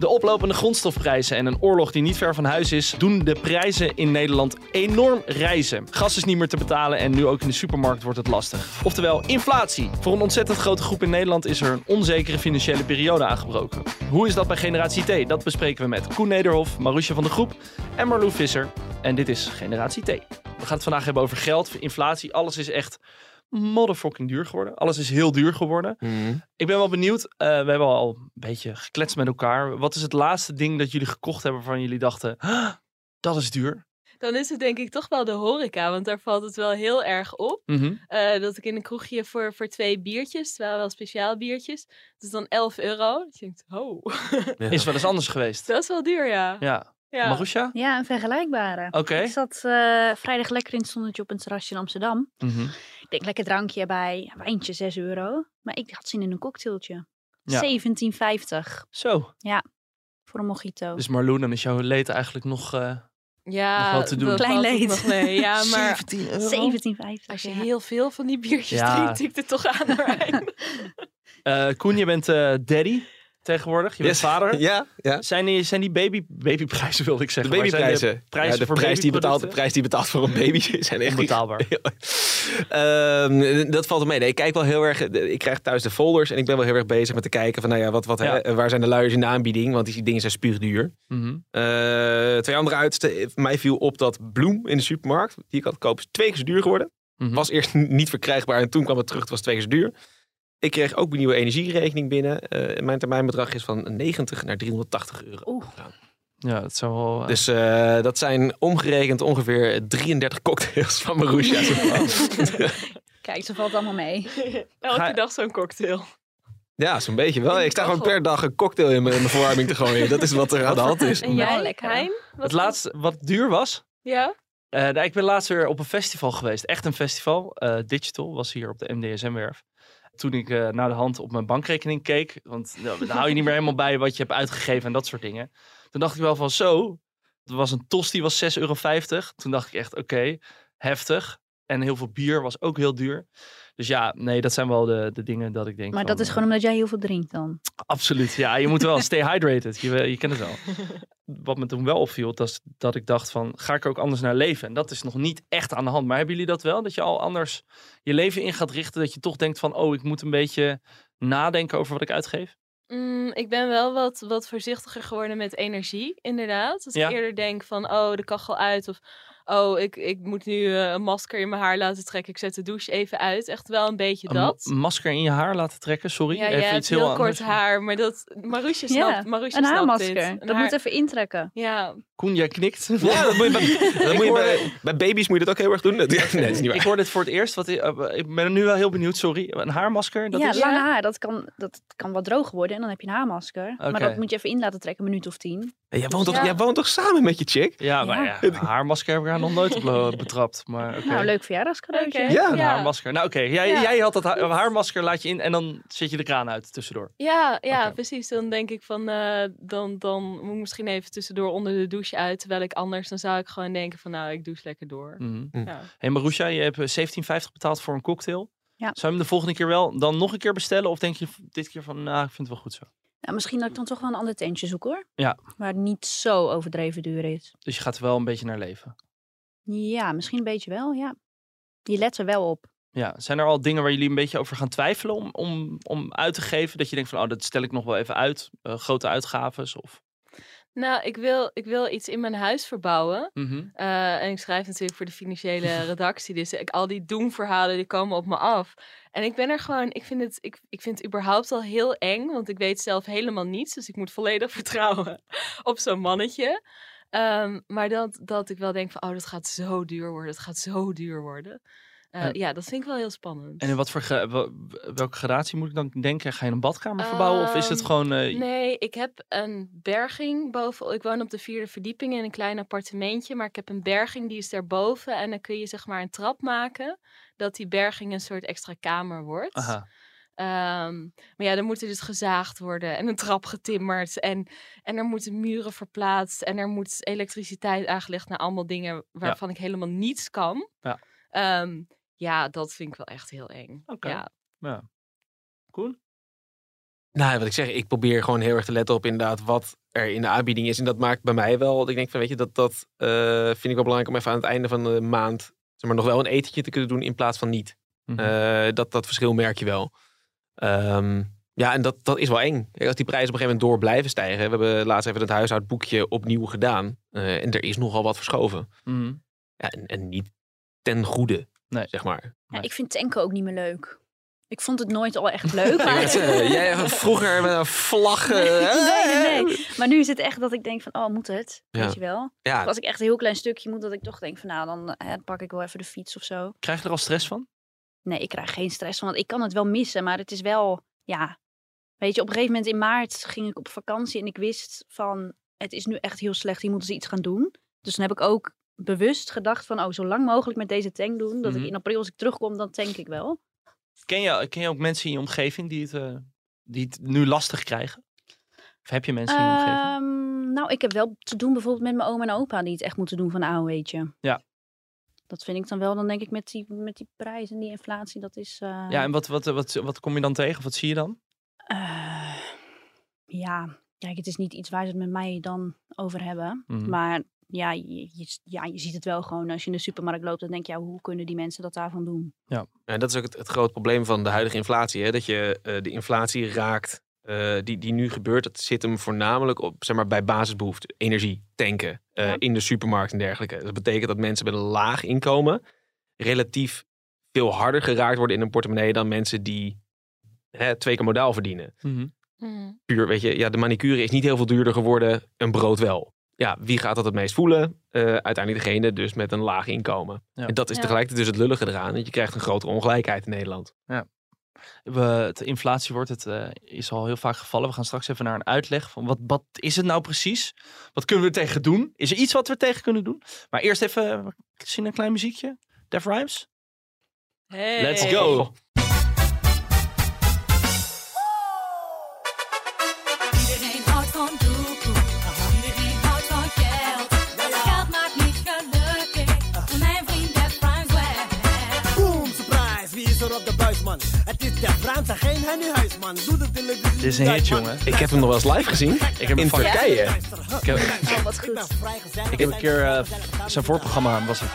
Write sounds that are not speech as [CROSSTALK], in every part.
De oplopende grondstofprijzen en een oorlog die niet ver van huis is, doen de prijzen in Nederland enorm rijzen. Gas is niet meer te betalen en nu ook in de supermarkt wordt het lastig. Oftewel, inflatie. Voor een ontzettend grote groep in Nederland is er een onzekere financiële periode aangebroken. Hoe is dat bij Generatie T? Dat bespreken we met Koen Nederhof, Marusha van de Groep en Marlou Visser. En dit is Generatie T. We gaan het vandaag hebben over geld, inflatie. Alles is echt motherfucking duur geworden. Alles is heel duur geworden. Ik ben wel benieuwd. eh, we hebben al een beetje gekletst met elkaar. Wat is het laatste ding dat jullie gekocht hebben waarvan jullie dachten, "Ah, dat is duur? Dan is het denk ik toch wel de horeca, want daar valt het wel heel erg op. Mhm. Eh, dat ik in een kroegje voor, voor twee biertjes, terwijl wel speciaal biertjes, dat is dan 11 euro. Dat je denkt, oh, Is wel eens anders geweest. dat is wel duur, ja. Ja. ja. Marusha? Ja, een vergelijkbare. Oké. Ik zat eh, vrijdag lekker in het zonnetje op een terrasje in Amsterdam. Mhm. Ik denk lekker drankje erbij, wijntje 6 euro. Maar ik had zin in een cocktailtje. Ja. 17,50 Zo. voor een mojito. Dus Marlou, dan is jouw leed eigenlijk nog... eh, Ja, Nog te doen. Klein leed. nog mee. Ja, [LAUGHS] maar 17 euro? 17,50. als je ja. heel veel van die biertjes Ja. drinkt, tikt het toch aan. [LAUGHS] Eh, Koen, je bent eh, daddy tegenwoordig. Je bent Yes. vader. [LAUGHS] Ja, ja. Zijn die, zijn die baby, babyprijzen, wilde ik De zeggen. zijn babyprijzen. prijzen ja, de, voor prijs die betaalt, de prijs die betaalt voor een baby zijn echt Onbetaalbaar. [LAUGHS] Ehm, dat valt mee. Nee, ik kijk wel heel erg. Ik krijg thuis de folders en ik ben wel heel erg bezig met te kijken van, nou ja, wat, wat, Ja. hè, waar zijn de luiers in de aanbieding? Want die dingen zijn spuugduur. Eh, twee andere uitersten. Mij viel op dat bloem in de supermarkt, die ik had kopen, is twee keer zo duur geworden. Mhm. Was eerst niet verkrijgbaar en toen kwam het terug. Het was twee keer zo duur. Ik kreeg ook een nieuwe energierekening binnen. Eh, mijn termijnbedrag is van 90 naar 380 euro. Oeh. Ja, dat zou wel... eh, Dus eh, dat zijn omgerekend ongeveer 33 cocktails van Marusha. [LAUGHS] [LAUGHS] Kijk, ze valt allemaal mee. [LAUGHS] Elke Ga- dag zo'n cocktail. ja, zo'n beetje wel. Ik sta gewoon per dag een cocktail in mijn, in mijn verwarming te gooien. Dat is wat er aan de hand is. En jij, lekker. Hein? het laatste wat duur was... Ja? Eh, nou, ik ben laatst weer op een festival geweest. Echt een festival. Eh, Digital was hier op de MDSM-werf. Toen ik eh, naar de hand op mijn bankrekening keek. Want nou, dan hou je niet meer helemaal bij wat je hebt uitgegeven en dat soort dingen. Toen dacht ik wel van zo. Er was een tos die was 6,50 euro. Toen dacht ik echt oké, heftig. En heel veel bier was ook heel duur. Dus ja, nee, dat zijn wel de, de dingen dat ik denk. Maar van, dat is eh, gewoon omdat jij heel veel drinkt dan. Absoluut. Ja, je moet wel [LAUGHS] stay hydrated. Je, je kent het wel. [LAUGHS] Wat me toen wel opviel, dat, dat ik dacht van, ga ik er ook anders naar leven? En dat is nog niet echt aan de hand. Maar hebben jullie dat wel? Dat je al anders je leven in gaat richten? Dat je toch denkt van, oh, ik moet een beetje nadenken over wat ik uitgeef? Mm, ik ben wel wat, wat voorzichtiger geworden met energie, inderdaad. Dat Ja. ik eerder denk van, oh, de kachel uit. Of, oh, ik, ik moet nu eh, een masker in mijn haar laten trekken. Ik zet de douche even uit. Echt wel een beetje Een dat. masker in je haar laten trekken? Sorry, Ja, even iets heel, heel anders. kort haar, maar dat... Marusje Ja, snapt, Marusje Een snapt haarmasker. dit. Een Dat haar- moet even intrekken. Ja, Koen, jij knikt. Ja, dat moet je, bij, [LAUGHS] dat moet je bij, bij baby's moet je dat ook heel erg doen. [LAUGHS] Nee, dat is niet Ik hoor dit voor het eerst. Wat, eh, ik ben nu wel heel benieuwd, sorry. Een haarmasker? Dat ja, is... lange haar, dat kan, dat kan wat droog worden en dan heb je een haarmasker. Oké. Maar dat moet je even in laten trekken, een minuut of tien. Jij woont, toch, Ja. jij woont toch samen met je chick? Ja, maar Ja. ja, een haarmasker heb ik haar nog nooit eh, [LAUGHS] betrapt. Maar oké. Nou, leuk verjaardagscadeautje. Ja. Een Ja. haarmasker. Nou oké, jij, Ja. jij had dat ha- haarmasker, laat je in en dan zet je de kraan uit tussendoor. ja, ja precies. Dan denk ik van, eh, dan, dan moet ik misschien even tussendoor onder de douche uit. Terwijl ik anders, dan zou ik gewoon denken van, nou, ik douche lekker door. Mhm. Ja. Hey Marusha, je hebt eh, 17,50 betaald voor een cocktail. Ja. Zou je hem de volgende keer wel dan nog een keer bestellen? Of denk je dit keer van, nou, ik vind het wel goed zo. Nou, misschien dat ik dan toch wel een ander tentje zoek hoor. Ja. Waar het niet zo overdreven duur is. Dus je gaat er wel een beetje naar leven. Ja, misschien een beetje wel, ja. Je let er wel op. Ja, zijn er al dingen waar jullie een beetje over gaan twijfelen om, om, om uit te geven? Dat je denkt van, oh, dat stel ik nog wel even uit. Eh, grote uitgaves of... Nou, ik wil, ik wil iets in mijn huis verbouwen. Mhm. Eh, en ik schrijf natuurlijk voor de financiële [LAUGHS] redactie. Dus ik, al die doemverhalen die komen op me af. En ik ben er gewoon, ik vind, het, ik, ik vind het überhaupt al heel eng. Want ik weet zelf helemaal niets. Dus ik moet volledig [LAUGHS] vertrouwen op zo'n mannetje. Ehm, maar dat, dat ik wel denk van, oh, dat gaat zo duur worden. Het gaat zo duur worden. Eh, En- ja, dat vind ik wel heel spannend. En in wat voor welke gradatie moet ik dan denken? Ga je een badkamer verbouwen of is het Ehm, gewoon... eh, Nee, ik heb een berging boven. Ik woon op de vierde verdieping in een klein appartementje. Maar ik heb een berging die is daarboven. En dan kun je zeg maar een trap maken. Dat die berging een soort extra kamer wordt. Aha. Ehm, maar ja, dan moet er dus gezaagd worden. En een trap getimmerd. En, en er moeten muren verplaatst. En er moet elektriciteit aangelegd naar allemaal dingen waarvan ik helemaal niets kan. Ja. Ehm, ja, dat vind ik wel echt heel eng. Oké. Ja. Ja. Koen? Nou, wat ik zeg, ik probeer gewoon heel erg te letten op inderdaad wat er in de aanbieding is. En dat maakt bij mij wel, dat ik denk van, weet je, dat, dat eh, vind ik wel belangrijk om even aan het einde van de maand, zeg maar, nog wel een etentje te kunnen doen in plaats van niet. Mhm. Eh, dat, dat verschil merk je wel. Ehm, ja, en dat, dat is wel eng. Kijk, Als die prijzen op een gegeven moment door blijven stijgen. We hebben laatst even het huishoudboekje opnieuw gedaan. eh, en er is nogal wat verschoven. Mhm. Ja, en, en niet ten goede, Nee. zeg maar. Ja, Nee. ik vind tanken ook niet meer leuk. Ik vond het nooit al echt leuk. [LAUGHS] Maar, eh, jij [LAUGHS] vroeger met een vlag. eh, nee, nee, nee. maar nu is het echt dat ik denk van, oh, moet het? Ja. Weet je wel? Ja, Als ik echt een heel klein stukje moet, dat ik toch denk van, nou, dan eh, pak ik wel even de fiets of zo. Krijg je er al stress van? Nee, ik krijg geen stress van, want ik kan het wel missen, maar het is wel, ja. Weet je, op een gegeven moment in maart ging ik op vakantie en ik wist van, het is nu echt heel slecht, hier moeten ze iets gaan doen. Dus dan heb ik ook bewust gedacht van, oh, zo lang mogelijk met deze tank doen, dat Mhm. ik in april als ik terugkom, dan tank ik wel. Ken je, ken je ook mensen in je omgeving die het, eh, die het nu lastig krijgen? Of heb je mensen in je omgeving? Ehm, nou, ik heb wel te doen bijvoorbeeld met mijn oom en opa die het echt moeten doen van AOW'tje. Ja. Dat vind ik dan wel, dan denk ik met die, met die prijzen en die inflatie, dat is... eh, Ja, en wat, wat, wat, wat kom je dan tegen? Of wat zie je dan? eh, ja, kijk, het is niet iets waar ze het met mij dan over hebben. Mhm. Maar ja je, je, ja, je ziet het wel gewoon als je in de supermarkt loopt. Dan denk je, ja, hoe kunnen die mensen dat daarvan doen? En dat is ook het, het grote probleem van de huidige inflatie. Hè? Dat je eh, de inflatie raakt eh, die, die nu gebeurt. Dat zit hem voornamelijk op, zeg maar, bij basisbehoeften. Energie, tanken, eh, Ja. in de supermarkt en dergelijke. Dat betekent dat mensen met een laag inkomen relatief veel harder geraakt worden in hun portemonnee dan mensen die hè, twee keer modaal verdienen. Mhm. Puur, weet je, ja, de manicure is niet heel veel duurder geworden, een brood wel. Ja, wie gaat dat het meest voelen? Eh, uiteindelijk degene dus met een laag inkomen. Ja. En dat is Ja. tegelijkertijd dus het lullige eraan. Dat je krijgt een grotere ongelijkheid in Nederland. We, het inflatie wordt het eh, is al heel vaak gevallen. We gaan straks even naar een uitleg van wat, wat is het nou precies? Wat kunnen we er tegen doen? Is er iets wat we er tegen kunnen doen? Maar eerst even eh, zien een klein muziekje. Def Rhymes. Hey. Let's go. Op de buis, man? Het is de Frans en geen Henny Huisman. Doe de televisie. Dit is een hit, jongen. Ik heb hem nog wel eens live gezien. Ik heb hem In van- Turkije. Ik heb, Oh, wat Ik goed. ik heb een keer eh, zijn voorprogramma was het.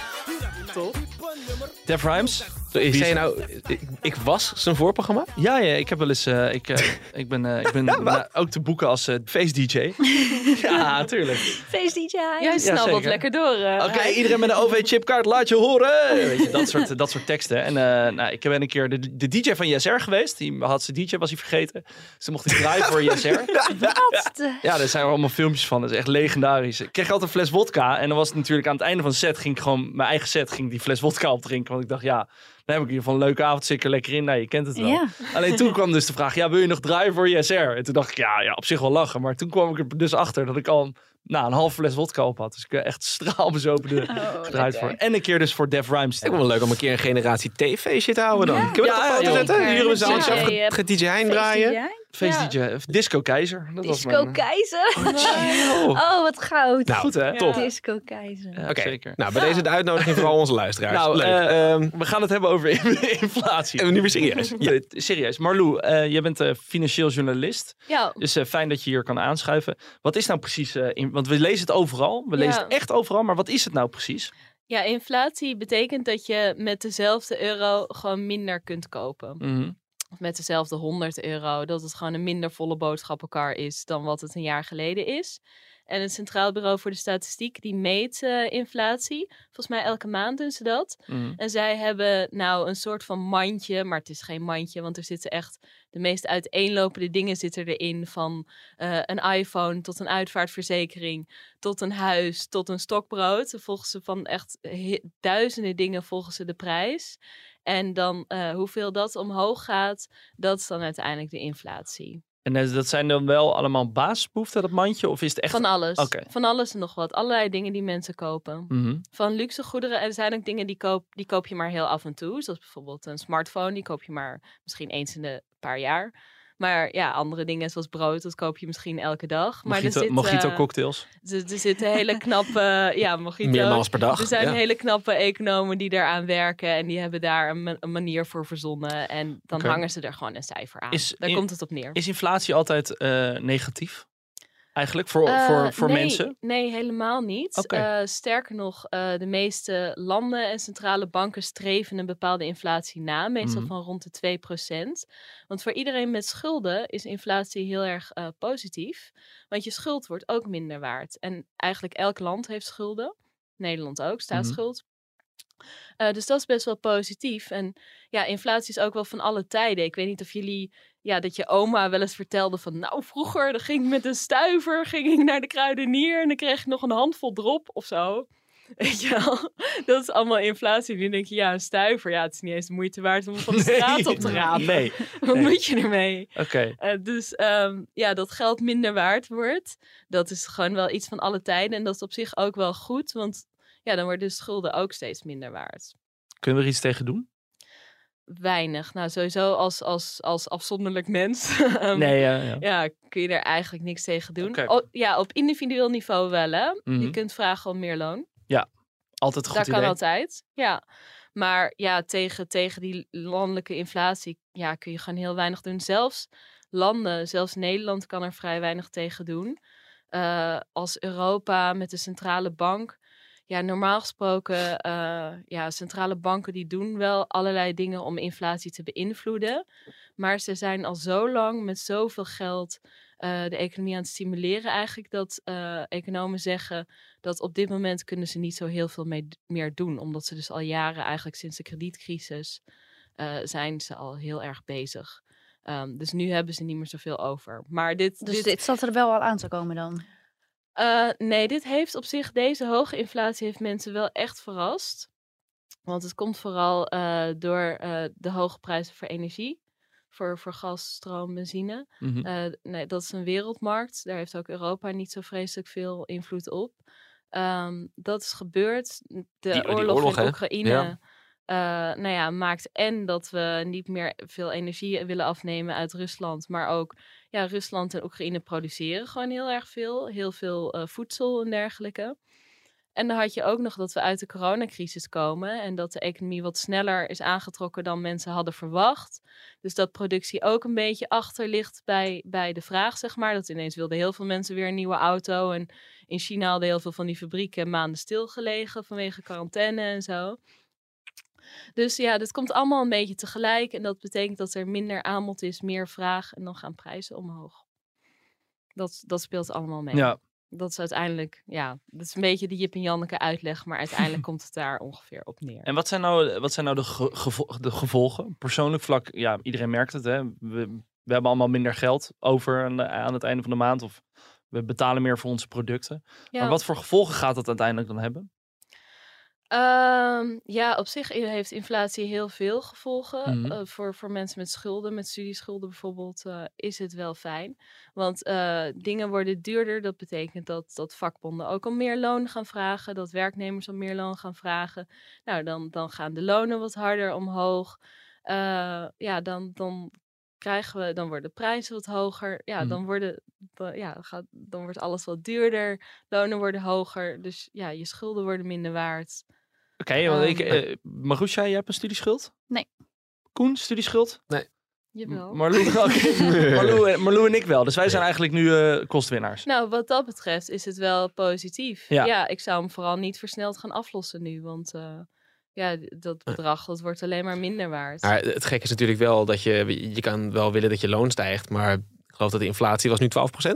Def Rhymes. Sorry, zei je nou, ik, ik was zijn voorprogramma? Ja, ja, ik heb wel eens. eh, ik, eh, ik ben, eh, ik ben [LAUGHS] ook te boeken als eh face DJ. [LAUGHS] ja, tuurlijk. Feest DJ. Jij snabbelt zeker. lekker door. Oké, iedereen met een OV-chipkaart, laat je horen. [LAUGHS] Weet je, dat, soort, dat soort teksten. En eh, nou, ik ben een keer de, de DJ van JSR geweest. Die had zijn DJ, was hij vergeten. Dus toen mocht ik draaien voor JSR. Wat? Ja, daar zijn er allemaal filmpjes van. Dat is echt legendarisch. Ik kreeg altijd een fles wodka. En dan was het natuurlijk aan het einde van de set, ging ik gewoon mijn eigen set, ging ik die fles wodka opdrinken. Want ik dacht, ja, dan heb ik in ieder geval een leuke avond, zeker lekker in. Nou, je kent het wel. Ja. Alleen toen [LAUGHS] kwam dus de vraag, ja, wil je nog draaien voor JSR? En toen dacht ik, ja, ja, op zich wel lachen. Maar toen kwam ik er dus achter dat ik al nou, een half fles wodka op had. Dus ik heb echt [LAUGHS] straalbezopen de, Oh, gedraaid voor. En een keer dus voor Def Rhymes. Het is wel leuk om een keer een generatie T-feestje te houden dan. Ja. Kunnen we dat Ja, op foto zetten? Hier hebben we DJ, zaaltje af. Gaat DJ Hein draaien? Feest Ja. DJ, of Disco Keizer. Dat was Disco mijn- Keizer. Oh. [LAUGHS] Oh, wat goud. Nou, Goed hè? Top. Disco Keizer. Ja, Oké, zeker. nou bij deze de uitnodiging voor al onze luisteraars. Nou, leuk. eh, Ehm, We gaan het hebben over [LAUGHS] inflatie. en nu weer serieus. Serieus. Marlou, eh, jij bent eh, financieel journalist. Ja, Dus eh, fijn dat je hier kan aanschuiven. Wat is nou precies... eh, in, want we lezen het overal. We Ja. lezen het echt overal. Maar wat is het nou precies? ja, inflatie betekent dat je met dezelfde euro gewoon minder kunt kopen. Mhm. Of met dezelfde 100 euro. Dat het gewoon een minder volle boodschappenkar is dan wat het een jaar geleden is. En het Centraal Bureau voor de Statistiek die meet eh, inflatie. Volgens mij elke maand doen ze dat. Mhm. En zij hebben nou een soort van mandje, maar het is geen mandje, want er zitten echt de meest uiteenlopende dingen zitten erin. Van eh, een iPhone tot een uitvaartverzekering, tot een huis, tot een stokbrood. Dan volgen ze van echt duizenden dingen volgen ze de prijs. En dan eh, hoeveel dat omhoog gaat, dat is dan uiteindelijk de inflatie. En dat zijn dan wel allemaal basisbehoeften, dat mandje? Of is het echt... Van alles. Van alles en nog wat. Allerlei dingen die mensen kopen. Mhm. Van luxe goederen. En er zijn ook dingen die koop, die koop je maar heel af en toe. Zoals bijvoorbeeld een smartphone. Die koop je maar misschien eens in de paar jaar. Maar ja, andere dingen zoals brood, dat koop je misschien elke dag. Maar Mojito, er zit, mojito cocktails. er, er zitten hele [LAUGHS] knappe, ja, mojito. Meermaals per dag. Er zijn ja. hele knappe economen die daaraan werken en die hebben daar een, ma- een manier voor verzonnen. En dan hangen ze er gewoon een cijfer aan. Is daar in- komt het op neer. Is inflatie altijd eh, negatief? Eigenlijk voor, Eh, voor, voor nee, mensen? Nee, helemaal niet. Eh, sterker nog, eh, de meeste landen en centrale banken streven een bepaalde inflatie na, meestal Mhm. van rond de 2%. Want voor iedereen met schulden is inflatie heel erg positief, want je schuld wordt ook minder waard. En eigenlijk elk land heeft schulden, Nederland ook, staatsschuld. Eh, dus dat is best wel positief. En ja, inflatie is ook wel van alle tijden. Ik weet niet of jullie, ja, dat je oma wel eens vertelde van, nou, vroeger dan ging ik met een stuiver, ging ik naar de kruidenier en dan kreeg ik nog een handvol drop of zo. [LAUGHS] Weet je wel? Dat is allemaal inflatie. Nu denk je, ja, een stuiver, ja, het is niet eens de moeite waard om van de straat op te rapen. Nee, [LAUGHS] Wat nee. moet je ermee? oké. Eh, dus ehm, ja, dat geld minder waard wordt, dat is gewoon wel iets van alle tijden. En dat is op zich ook wel goed, want ja, dan worden de schulden ook steeds minder waard. Kunnen we er iets tegen doen? Weinig. Nou, sowieso als, als, als afzonderlijk mens. [LAUGHS] ehm, Nee, ja, ja. Ja, kun je er eigenlijk niks tegen doen. O- ja, op individueel niveau wel, hè. Mhm. Je kunt vragen om meer loon. Altijd een goed Dat kan altijd, ja. Maar ja, tegen, tegen die landelijke inflatie ja, kun je gewoon heel weinig doen. Zelfs landen, zelfs Nederland kan er vrij weinig tegen doen. Eh, als Europa met de centrale bank. Ja, normaal gesproken, eh, ja, centrale banken die doen wel allerlei dingen om inflatie te beïnvloeden. Maar ze zijn al zo lang met zoveel geld eh, de economie aan het stimuleren eigenlijk, dat eh, economen zeggen dat op dit moment kunnen ze niet zo heel veel mee, meer doen. Omdat ze dus al jaren, eigenlijk sinds de kredietcrisis, zijn ze al heel erg bezig. Ehm, dus nu hebben ze niet meer zoveel over. Maar dit, Dus dit, dit zat er wel al aan te komen dan. Eh, nee, dit heeft op zich, deze hoge inflatie heeft mensen wel echt verrast. Want het komt vooral eh, door eh, de hoge prijzen voor energie. Voor, voor gas, stroom, benzine. Mhm. Nee, dat is een wereldmarkt. Daar heeft ook Europa niet zo vreselijk veel invloed op. Ehm, dat is gebeurd. De die oorlog, oorlog, in hè? Oekraïne Ja. nou ja, maakt en dat we niet meer veel energie willen afnemen uit Rusland. Maar ook ja, Rusland en Oekraïne produceren gewoon heel erg veel. Heel veel eh, voedsel en dergelijke. En dan had je ook nog dat we uit de coronacrisis komen en dat de economie wat sneller is aangetrokken dan mensen hadden verwacht. Dus dat productie ook een beetje achter ligt bij, bij de vraag, zeg maar. Dat ineens wilden heel veel mensen weer een nieuwe auto. En in China hadden heel veel van die fabrieken maanden stilgelegen vanwege quarantaine en zo. Dus ja, dit komt allemaal een beetje tegelijk. En dat betekent dat er minder aanbod is, meer vraag en dan gaan prijzen omhoog. Dat, dat speelt allemaal mee. Ja, Dat is uiteindelijk, ja, dat is een beetje de Jip en Janneke uitleg, maar uiteindelijk [LAUGHS] komt het daar ongeveer op neer. En wat zijn nou, wat zijn nou de gevolgen? Persoonlijk vlak, ja, iedereen merkt het. Hè? We, we hebben allemaal minder geld over aan, aan het einde van de maand. Of we betalen meer voor onze producten. Ja. Maar wat voor gevolgen gaat dat uiteindelijk dan hebben? Ehm, ja, op zich heeft inflatie heel veel gevolgen. Mhm. Eh, voor, voor mensen met schulden, met studieschulden bijvoorbeeld, eh, is het wel fijn. Want eh, dingen worden duurder. Dat betekent dat, dat vakbonden ook om meer loon gaan vragen. Dat werknemers om meer loon gaan vragen. Nou, dan, dan gaan de lonen wat harder omhoog. Ja, dan, dan krijgen we, dan worden de prijzen wat hoger. Ja, Mhm. dan, worden, ja, gaat, dan wordt alles wat duurder. Lonen worden hoger. Dus ja, je schulden worden minder waard. Oké, want ik, eh Marusha, jij hebt een studieschuld? Nee. Koen, studieschuld? Jawel. Marlou, [LAUGHS] oké. Marlou, en- Marlou en ik wel. Dus wij zijn eigenlijk nu eh, kostwinnaars. Nou, wat dat betreft is het wel positief. Ja. Ja, ik zou hem vooral niet versneld gaan aflossen nu. Want eh, ja, dat bedrag dat wordt alleen maar minder waard. Maar het gekke is natuurlijk wel dat je, je kan wel willen dat je loon stijgt, maar ik geloof dat de inflatie was nu 12%.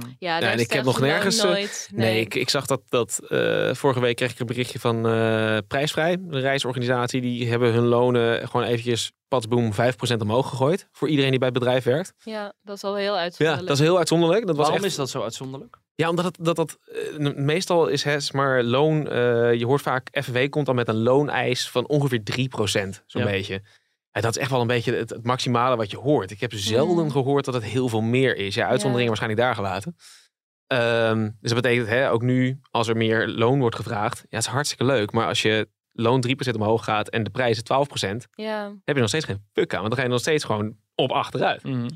Hm. ja, en daar ik heb nog nergens, eh, Nooit. Nee, ik, ik zag dat, dat eh, vorige week kreeg ik een berichtje van eh, Prijsvrij, de reisorganisatie. Die hebben hun lonen gewoon eventjes patsboom 5% omhoog gegooid. Voor iedereen die bij het bedrijf werkt. Ja, dat is al heel Ja, uitzonderlijk. dat is heel uitzonderlijk. Dat was Waarom echt, is dat zo uitzonderlijk? Ja, omdat het, dat, dat meestal is het maar loon. eh, je hoort vaak, FNW komt dan met een looneis van ongeveer 3%, zo'n Ja. beetje. Ja, dat is echt wel een beetje het, het maximale wat je hoort. Ik heb zelden Mm. gehoord dat het heel veel meer is. Ja, uitzonderingen Ja. waarschijnlijk daar gelaten. Ehm, dus dat betekent hè, ook nu, als er meer loon wordt gevraagd, ja, het is hartstikke leuk. Maar als je loon 3% omhoog gaat en de prijzen 12%, Ja, heb je nog steeds geen fuck aan. Want dan ga je nog steeds gewoon op achteruit. Mhm.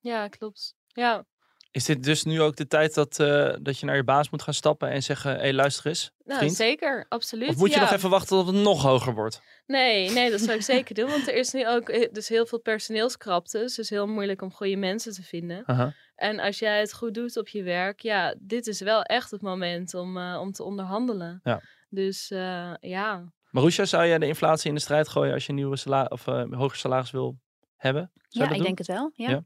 Ja, klopt. Ja, Is dit dus nu ook de tijd dat, eh, dat je naar je baas moet gaan stappen en zeggen: hé, hey, luister eens, nou, vriend? zeker. Absoluut. Of moet je ja. nog even wachten tot het nog hoger wordt? Nee, nee, dat zou ik [LAUGHS] zeker doen. Want er is nu ook eh, dus heel veel personeelskrapte. Dus het is heel moeilijk om goede mensen te vinden. Aha. En als jij het goed doet op je werk, ja, dit is wel echt het moment om, eh, om te onderhandelen. Ja. Dus eh, ja, Marusha, zou jij de inflatie in de strijd gooien als je een nieuwe sala of, eh, hoger salaris wil hebben? Zou Ja, ik doen? denk het wel. Ja. Ja.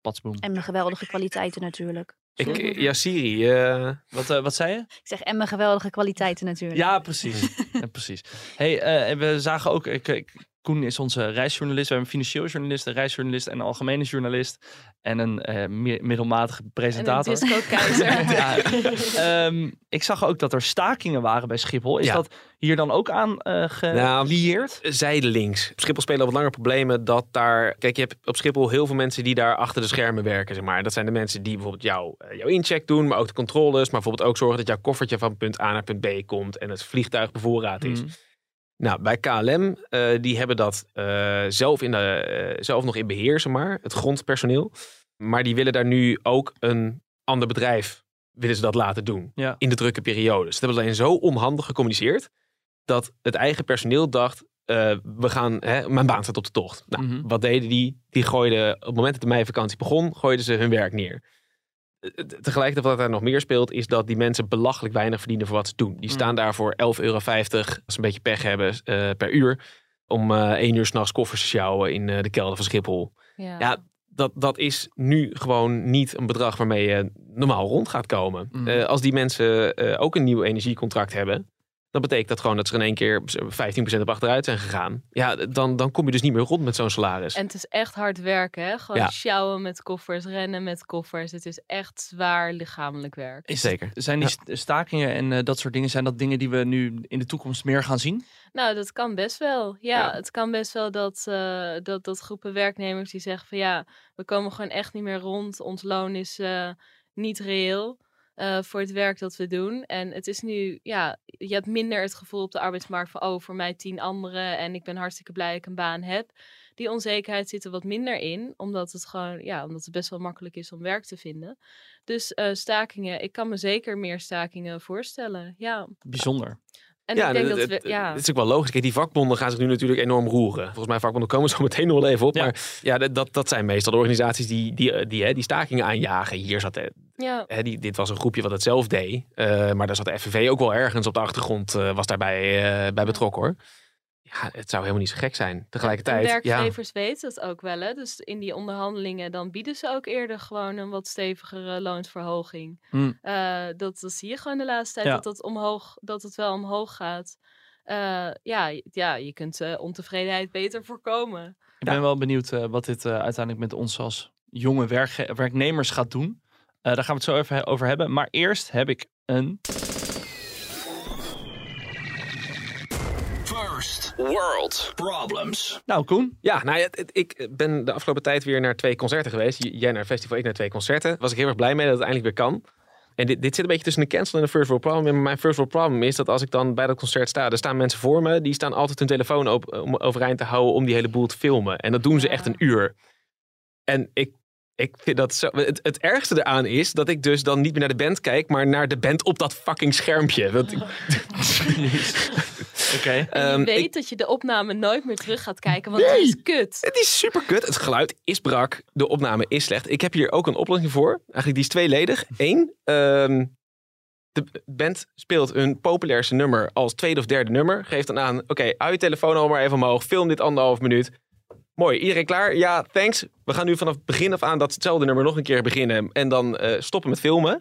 Patsboom. En mijn geweldige kwaliteiten natuurlijk. Ik, ja, Siri. eh, Wat, eh, wat zei je? Ik zeg en mijn geweldige kwaliteiten natuurlijk. Ja, precies. [LAUGHS] ja, precies. Hey, eh, we zagen ook, ik, ik- Koen is onze reisjournalist. We hebben een financieel journalist, een reisjournalist en een algemene journalist. En een eh, mi- middelmatige en een presentator. [LAUGHS] Ja. Ehm, ik zag ook dat er stakingen waren bij Schiphol. Is Ja. dat hier dan ook aan eh Nou, gelieerd? zijdelings. Op Schiphol spelen al wat langer problemen dat daar... Kijk, je hebt op Schiphol heel veel mensen die daar achter de schermen werken, zeg maar. Dat zijn de mensen die bijvoorbeeld jou, eh, jouw incheck doen, maar ook de controles. Maar bijvoorbeeld ook zorgen dat jouw koffertje van punt A naar punt B komt en het vliegtuig bevoorraad is. Mhm. Nou, bij KLM, eh, die hebben dat eh, zelf, in de, eh, zelf nog in beheer, zeg maar. Het grondpersoneel. Maar die willen daar nu ook een ander bedrijf, willen ze dat laten doen. Ja. In de drukke periodes. Ze hebben alleen zo onhandig gecommuniceerd, dat het eigen personeel dacht, we gaan, hè, mijn baan staat op de tocht. Nou, Mhm. wat deden die? Die gooiden, op het moment dat de meivakantie begon, gooiden ze hun werk neer. Eh, Tegelijkertijd wat daar nog meer speelt, is dat die mensen belachelijk weinig verdienen voor wat ze doen. Die Mm. staan daar voor 11,50 euro, als ze een beetje pech hebben, eh, per uur. Om eh 1 uur s'nachts koffers te sjouwen in de kelder van Schiphol. Ja. Ja, dat, dat is nu gewoon niet een bedrag waarmee je normaal rond gaat komen. Mm. Als die mensen ook een nieuw energiecontract hebben, dan betekent dat gewoon dat ze in één keer 15% op achteruit zijn gegaan. Ja, dan, dan kom je dus niet meer rond met zo'n salaris. En het is echt hard werken, hè? Gewoon Ja. sjouwen met koffers, rennen met koffers. Het is echt zwaar lichamelijk werk. Is, Zeker. Zijn die st- stakingen en eh, dat soort dingen, zijn dat dingen die we nu in de toekomst meer gaan zien? Nou, dat kan best wel. Ja, Ja. het kan best wel dat, eh, dat, dat groepen werknemers die zeggen van ja, we komen gewoon echt niet meer rond. Ons loon is eh, niet reëel eh, voor het werk dat we doen. En het is nu, ja, je hebt minder het gevoel op de arbeidsmarkt van oh, voor mij tien anderen en ik ben hartstikke blij dat ik een baan heb. Die onzekerheid zit er wat minder in, omdat het gewoon, ja, omdat het best wel makkelijk is om werk te vinden. Dus eh, stakingen, ik kan me zeker meer stakingen voorstellen. Ja. Bijzonder. En ja, ik denk het, dat we, ja. het is ook wel logisch. Kijk, die vakbonden gaan zich nu natuurlijk enorm roeren. Volgens mij vakbonden komen [LAUGHS] zo meteen nog wel even op. Ja. Maar ja, dat- dat, zijn meestal de organisaties die, die, eh, die, hè, die stakingen aanjagen. Hier zat, eh, ja. hè, die, dit was een groepje wat het zelf deed. Eh, maar daar zat de FNV ook wel ergens op de achtergrond uh, was daarbij uh, bij betrokken hoor. Ja, het zou helemaal niet zo gek zijn. Tegelijkertijd, en werkgevers ja. weten het ook wel. Hè? Dus in die onderhandelingen dan bieden ze ook eerder gewoon een wat stevigere loonsverhoging. Hmm. Uh, dat, dat zie je gewoon de laatste tijd, Ja. dat, het omhoog, dat het wel omhoog gaat. Uh, ja, ja, je kunt uh, ontevredenheid beter voorkomen. Ik ben wel benieuwd uh, wat dit uiteindelijk met ons als jonge werknemers gaat doen. Uh, daar gaan we het zo even over hebben. Maar eerst heb ik een. World Problems. Nou, Koen. Ja, nou, ik ben de afgelopen tijd weer naar twee concerten geweest. Jij naar een festival, ik naar twee concerten. Was ik heel erg blij mee dat het eindelijk weer kan. En dit, dit zit een beetje tussen de cancel en de first world problem. En mijn first world problem is dat als ik dan bij dat concert sta, er staan mensen voor me, die staan altijd hun telefoon op, om overeind te houden om die hele boel te filmen. En dat doen ze echt een uur. En ik, ik vind dat zo. Het, het ergste eraan is dat ik dus dan niet meer naar de band kijk, maar naar de band op dat fucking schermpje. Dat, [LAUGHS] Oké. Ehm, weet ik- dat je de opname nooit meer terug gaat kijken, want Nee. het is kut. Het is super kut. Het geluid is brak. De opname is slecht. Ik heb hier ook een oplossing voor. Eigenlijk die is tweeledig. Eén, ehm, de band speelt hun populairste nummer als tweede of derde nummer. Geeft dan aan, oké, hou je telefoon al maar even omhoog. Film dit anderhalf minuut. Mooi, iedereen klaar? Ja, thanks. We gaan nu vanaf het begin af aan datzelfde nummer nog een keer beginnen. En dan eh, stoppen met filmen.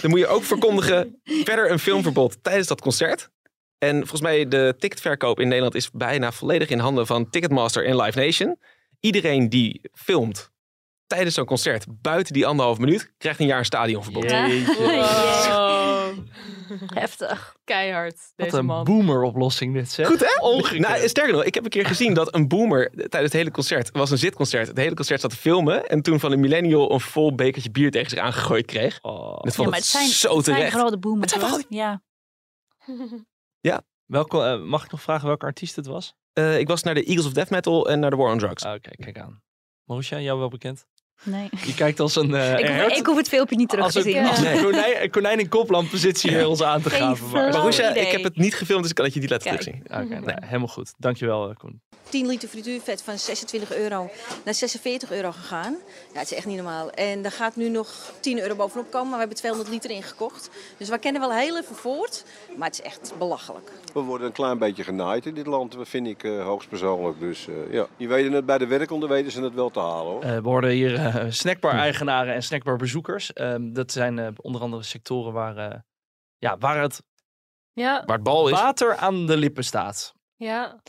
Dan moet je ook verkondigen verder een filmverbod tijdens dat concert. En volgens mij de ticketverkoop in Nederland is bijna volledig in handen van Ticketmaster en Live Nation. Iedereen die filmt tijdens zo'n concert buiten die anderhalf minuut krijgt een jaar een stadionverbod. Wow. [LAUGHS] Heftig. Keihard, Wat deze een man. boomer-oplossing dit, zeg. Goed hè? [LAUGHS] Nou, sterker nog, ik heb een keer gezien dat een boomer tijdens het hele concert, het was een zitconcert, het hele concert zat te filmen en toen van een millennial een vol bekertje bier tegen zich aangegooid kreeg. Oh. Dat Ja, vond maar ik het zijn, zo het zijn vooral de boomers. Het zijn vooral Ja. Welke, eh, mag ik nog vragen welke artiest het was? Eh, ik was naar de Eagles of Death Metal en naar de War on Drugs. Ah, Oké, kijk aan. Marusha, jou wel bekend? Nee. Je kijkt als een eh Ik, hoef, ik hoef het filmpje niet terug als te een, zien. als een konijn, een [LAUGHS] konijn in koplampositie hier ons aan te gaven. Maar, Marusha, ik heb het niet gefilmd, dus ik kan het je niet laten terugzien. Oké, nou, helemaal goed. Dankjewel, eh, Koen. 10 liter frituurvet van 26 euro naar 46 euro gegaan. Ja, het is echt niet normaal. En daar gaat nu nog 10 euro bovenop komen, maar we hebben 200 liter ingekocht. Dus we kennen wel heel even voort, maar het is echt belachelijk. We worden een klein beetje genaaid in dit land, vind ik eh, hoogstpersoonlijk. Dus eh, ja, die weten het bij de werkende weten ze het wel te halen hoor. Eh, we hoorden hier snackbar-eigenaren en snackbar-bezoekers. Ehm, dat zijn eh, onder andere sectoren waar, eh, ja, waar het Ja, Waar het bal is. water aan de lippen staat. ja.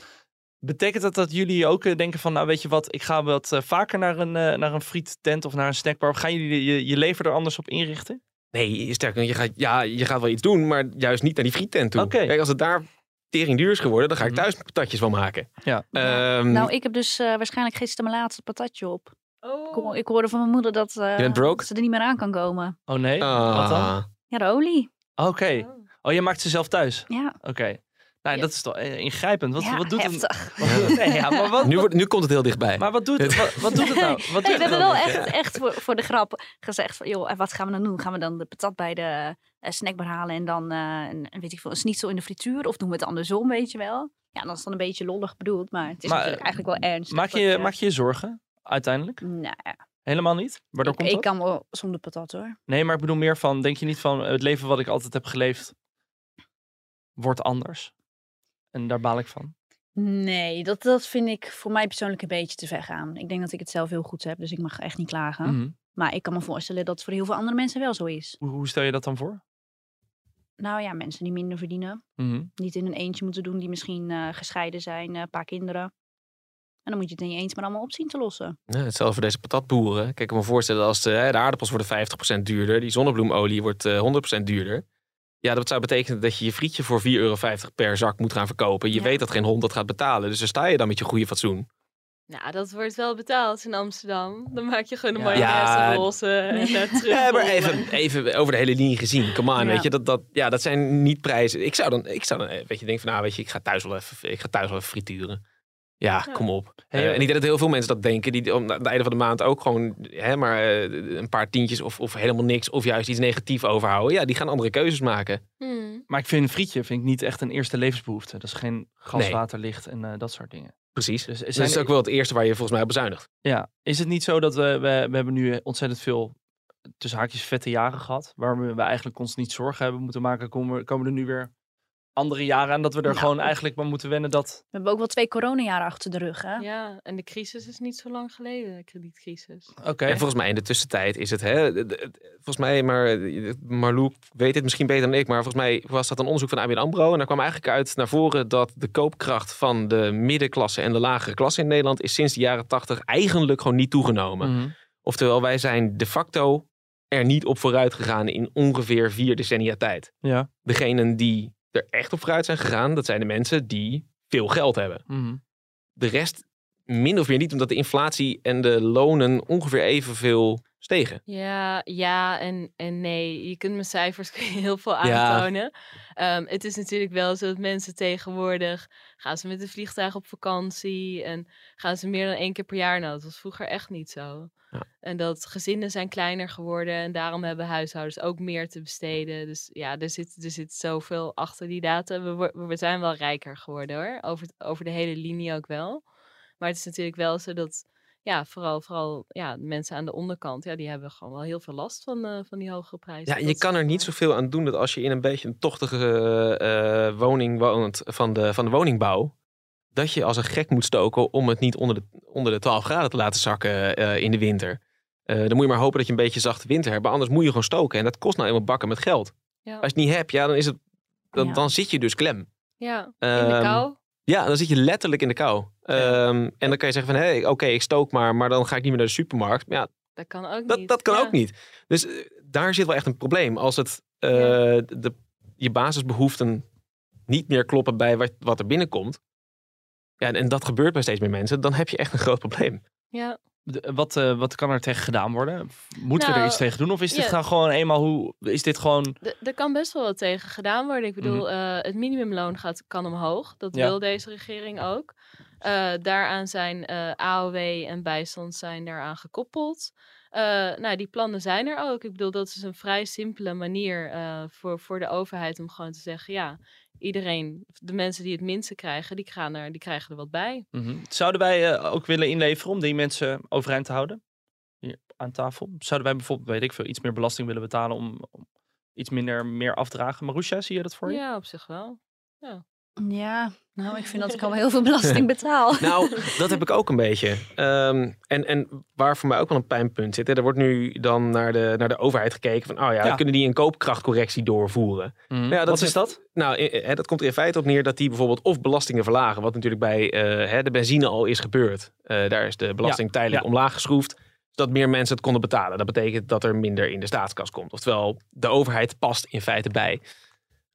Betekent dat dat jullie ook eh, denken van, nou weet je wat, ik ga wat eh, vaker naar een, eh, naar een friettent of naar een snackbar? Gaan jullie je, je leven er anders op inrichten? Nee, sterker nog, je gaat, ja, je gaat wel iets doen, maar juist niet naar die friettent toe. Oké. Kijk, als het daar tering duur is geworden, dan ga ik Mhm. thuis patatjes van maken. Ja. Ehm, Nou, ik heb dus eh, waarschijnlijk gisteren mijn laatste patatje op. Oh. ik hoorde van mijn moeder dat, eh, dat ze er niet meer aan kan komen. Oh nee, ah, wat dan? Ja, de olie. Oké. Oh. Oh, je maakt ze zelf thuis? Ja, Oké. Nou, Ja. dat is toch eh, ingrijpend. Wat, ja wat doet heftig. het? [LAUGHS] Wat, nee, ja, maar wat, Nu, wordt, nu komt het heel dichtbij. maar wat doet het? [LAUGHS] Wat, wat doet het nou? Wat Nee, het we hebben nou wel echt, echt voor, voor de grap gezegd van, joh, en wat gaan we dan doen? Gaan we dan de patat bij de eh, snackbar halen en dan, eh, een, weet ik veel, een schnitzel in de frituur? Of doen we het andersom, weet je wel? Ja, dan is dan een beetje lollig bedoeld, maar het is Maar, natuurlijk eigenlijk wel ernstig. Maak dat je, maak je je zorgen, uiteindelijk? Nou, ja, Helemaal niet? Waardoor ik, komt ik kan wel zonder patat hoor. Nee, maar ik bedoel meer van, denk je niet van, het leven wat ik altijd heb geleefd, wordt anders? En daar baal ik van. Nee, dat, dat vind ik voor mij persoonlijk een beetje te ver gaan. Ik denk dat ik het zelf heel goed heb, dus ik mag echt niet klagen. Mhm. Maar ik kan me voorstellen dat het voor heel veel andere mensen wel zo is. Hoe, hoe stel je dat dan voor? Nou ja, mensen die minder verdienen. Mhm. Niet in een eentje moeten doen, die misschien eh, gescheiden zijn, eh, een paar kinderen. En dan moet je het in je eentje maar allemaal op zien te lossen. Ja, hetzelfde voor deze patatboeren. Kijk, ik kan me voorstellen als de, hè, de aardappels worden 50% duurder, die zonnebloemolie wordt eh, 100% duurder. Ja, dat zou betekenen dat je je frietje voor 4,50 euro per zak moet gaan verkopen. Je Ja. weet dat geen hond dat gaat betalen. Dus daar sta je dan met je goede fatsoen. Nou, dat wordt wel betaald in Amsterdam. Dan maak je gewoon een Ja. mooie Ja. roze en uh, terug. [LAUGHS] Ja, maar even, even over de hele linie gezien. Come on, Ja. weet je. Dat, dat, ja, dat zijn niet prijzen. Ik zou dan, ik zou dan eh, weet je, denken van, nou, weet je, ik ga thuis wel even, ik ga thuis wel even frituren. Ja, Ja. kom op. Hey, Eh, en ik denk dat heel veel mensen dat denken. Die om aan het einde van de maand ook gewoon hè, maar eh, een paar tientjes of, of helemaal niks. Of juist iets negatiefs overhouden. Ja, die gaan andere keuzes maken. Hmm. Maar ik vind een frietje vind ik niet echt een eerste levensbehoefte. Dat is geen gas, Nee. water, licht en eh, dat soort dingen. Precies. Dus Dus zijn dat is ook wel het eerste waar je volgens mij op bezuinigt. Ja, is het niet zo dat we, we, we hebben nu ontzettend veel tussen haakjes vette jaren gehad, waar we, we eigenlijk ons niet zorgen hebben moeten maken, komen, komen er nu weer andere jaren aan dat we er Nou. gewoon eigenlijk maar moeten wennen dat... We hebben ook wel twee coronajaren achter de rug, hè? Ja, en de crisis is niet zo lang geleden, de kredietcrisis. Oké, En volgens mij in de tussentijd is het, hè, volgens mij, maar Marloek weet het misschien beter dan ik, maar volgens mij was dat een onderzoek van ABN AMRO. En daar kwam eigenlijk uit naar voren dat de koopkracht van de middenklasse en de lagere klasse in Nederland is sinds de jaren tachtig eigenlijk gewoon niet toegenomen. Mhm. Oftewel, wij zijn de facto er niet op vooruit gegaan in ongeveer vier decennia tijd. ja. Degenen die er echt op vooruit zijn gegaan, dat zijn de mensen die veel geld hebben. Mhm. De rest min of meer niet, omdat de inflatie en de lonen ongeveer evenveel stegen. Ja, ja en, en nee. Je kunt met cijfers [LAUGHS] heel veel Ja. aantonen. Ehm, het is natuurlijk wel zo dat mensen tegenwoordig gaan ze met een vliegtuig op vakantie en gaan ze meer dan één keer per jaar. Nou, dat was vroeger echt niet zo. Ja. En dat gezinnen zijn kleiner geworden en daarom hebben huishoudens ook meer te besteden. Dus ja, er zit, er zit zoveel achter die data. We, we zijn wel rijker geworden hoor, over, over de hele linie ook wel. Maar het is natuurlijk wel zo dat ja, vooral, vooral ja, mensen aan de onderkant, ja, die hebben gewoon wel heel veel last van, eh, van die hogere prijzen. Ja, je Dat kan er niet maar. zoveel aan doen dat als je in een beetje een tochtige eh, woning woont van de, van de woningbouw, dat je als een gek moet stoken om het niet onder de, onder de 12 graden te laten zakken eh, in de winter. Eh, dan moet je maar hopen dat je een beetje zachte winter hebt. Maar anders moet je gewoon stoken. En dat kost nou eenmaal bakken met geld. Ja, Als je het niet hebt, ja, dan, is het, dan, Ja. dan zit je dus klem. ja in de Ehm, kou. Ja, dan zit je letterlijk in de kou. Ehm, en dan kan je zeggen van, hé, oké, ik stook maar, maar dan ga ik niet meer naar de supermarkt. Ja, Dat kan ook dat, niet. dat kan Ja. ook niet. Dus eh, daar zit wel echt een probleem. Als het, eh, de, je basisbehoeften niet meer kloppen bij wat, wat er binnenkomt. Ja, en, en dat gebeurt bij steeds meer mensen. Dan heb je echt een groot probleem. Ja. Wat, eh, wat kan er tegen gedaan worden? Moeten we er Nou, iets tegen doen? Of is dit ja. nou gewoon eenmaal hoe... Is dit gewoon... Er kan best wel wat tegen gedaan worden. Ik bedoel, Mhm. eh, het minimumloon gaat, kan omhoog. Dat Ja. wil deze regering ook. Eh, daaraan zijn AOW en bijstand zijn daaraan gekoppeld. Nou, die plannen zijn er ook. Ik bedoel, dat is een vrij simpele manier voor, voor de overheid om gewoon te zeggen, ja, iedereen, de mensen die het minste krijgen, die, gaan er, die krijgen er wat bij. Mhm. Zouden wij eh, ook willen inleveren om die mensen overeind te houden? Hier aan tafel. Zouden wij bijvoorbeeld, weet ik veel, iets meer belasting willen betalen om, om iets minder meer afdragen? Marusha, zie je dat voor je? Ja, op zich wel. Ja, nou, ik vind dat ik al [LAUGHS] heel veel belasting betaal. [LAUGHS] Nou, dat heb ik ook een beetje. Ehm, en, en waar voor mij ook wel een pijnpunt zit. Hè, er wordt nu dan naar de, naar de overheid gekeken van, oh ja, Ja. kunnen die een koopkrachtcorrectie doorvoeren? Mhm. Ja, dat Wat is- dat? Nou, eh, eh, dat komt er in feite op neer dat die bijvoorbeeld of belastingen verlagen, wat natuurlijk bij eh, hè, de benzine al is gebeurd. Eh, daar is de belasting tijdelijk ja. omlaag geschroefd, zodat meer mensen het konden betalen. Dat betekent dat er minder in de staatskas komt. Oftewel, de overheid past in feite bij.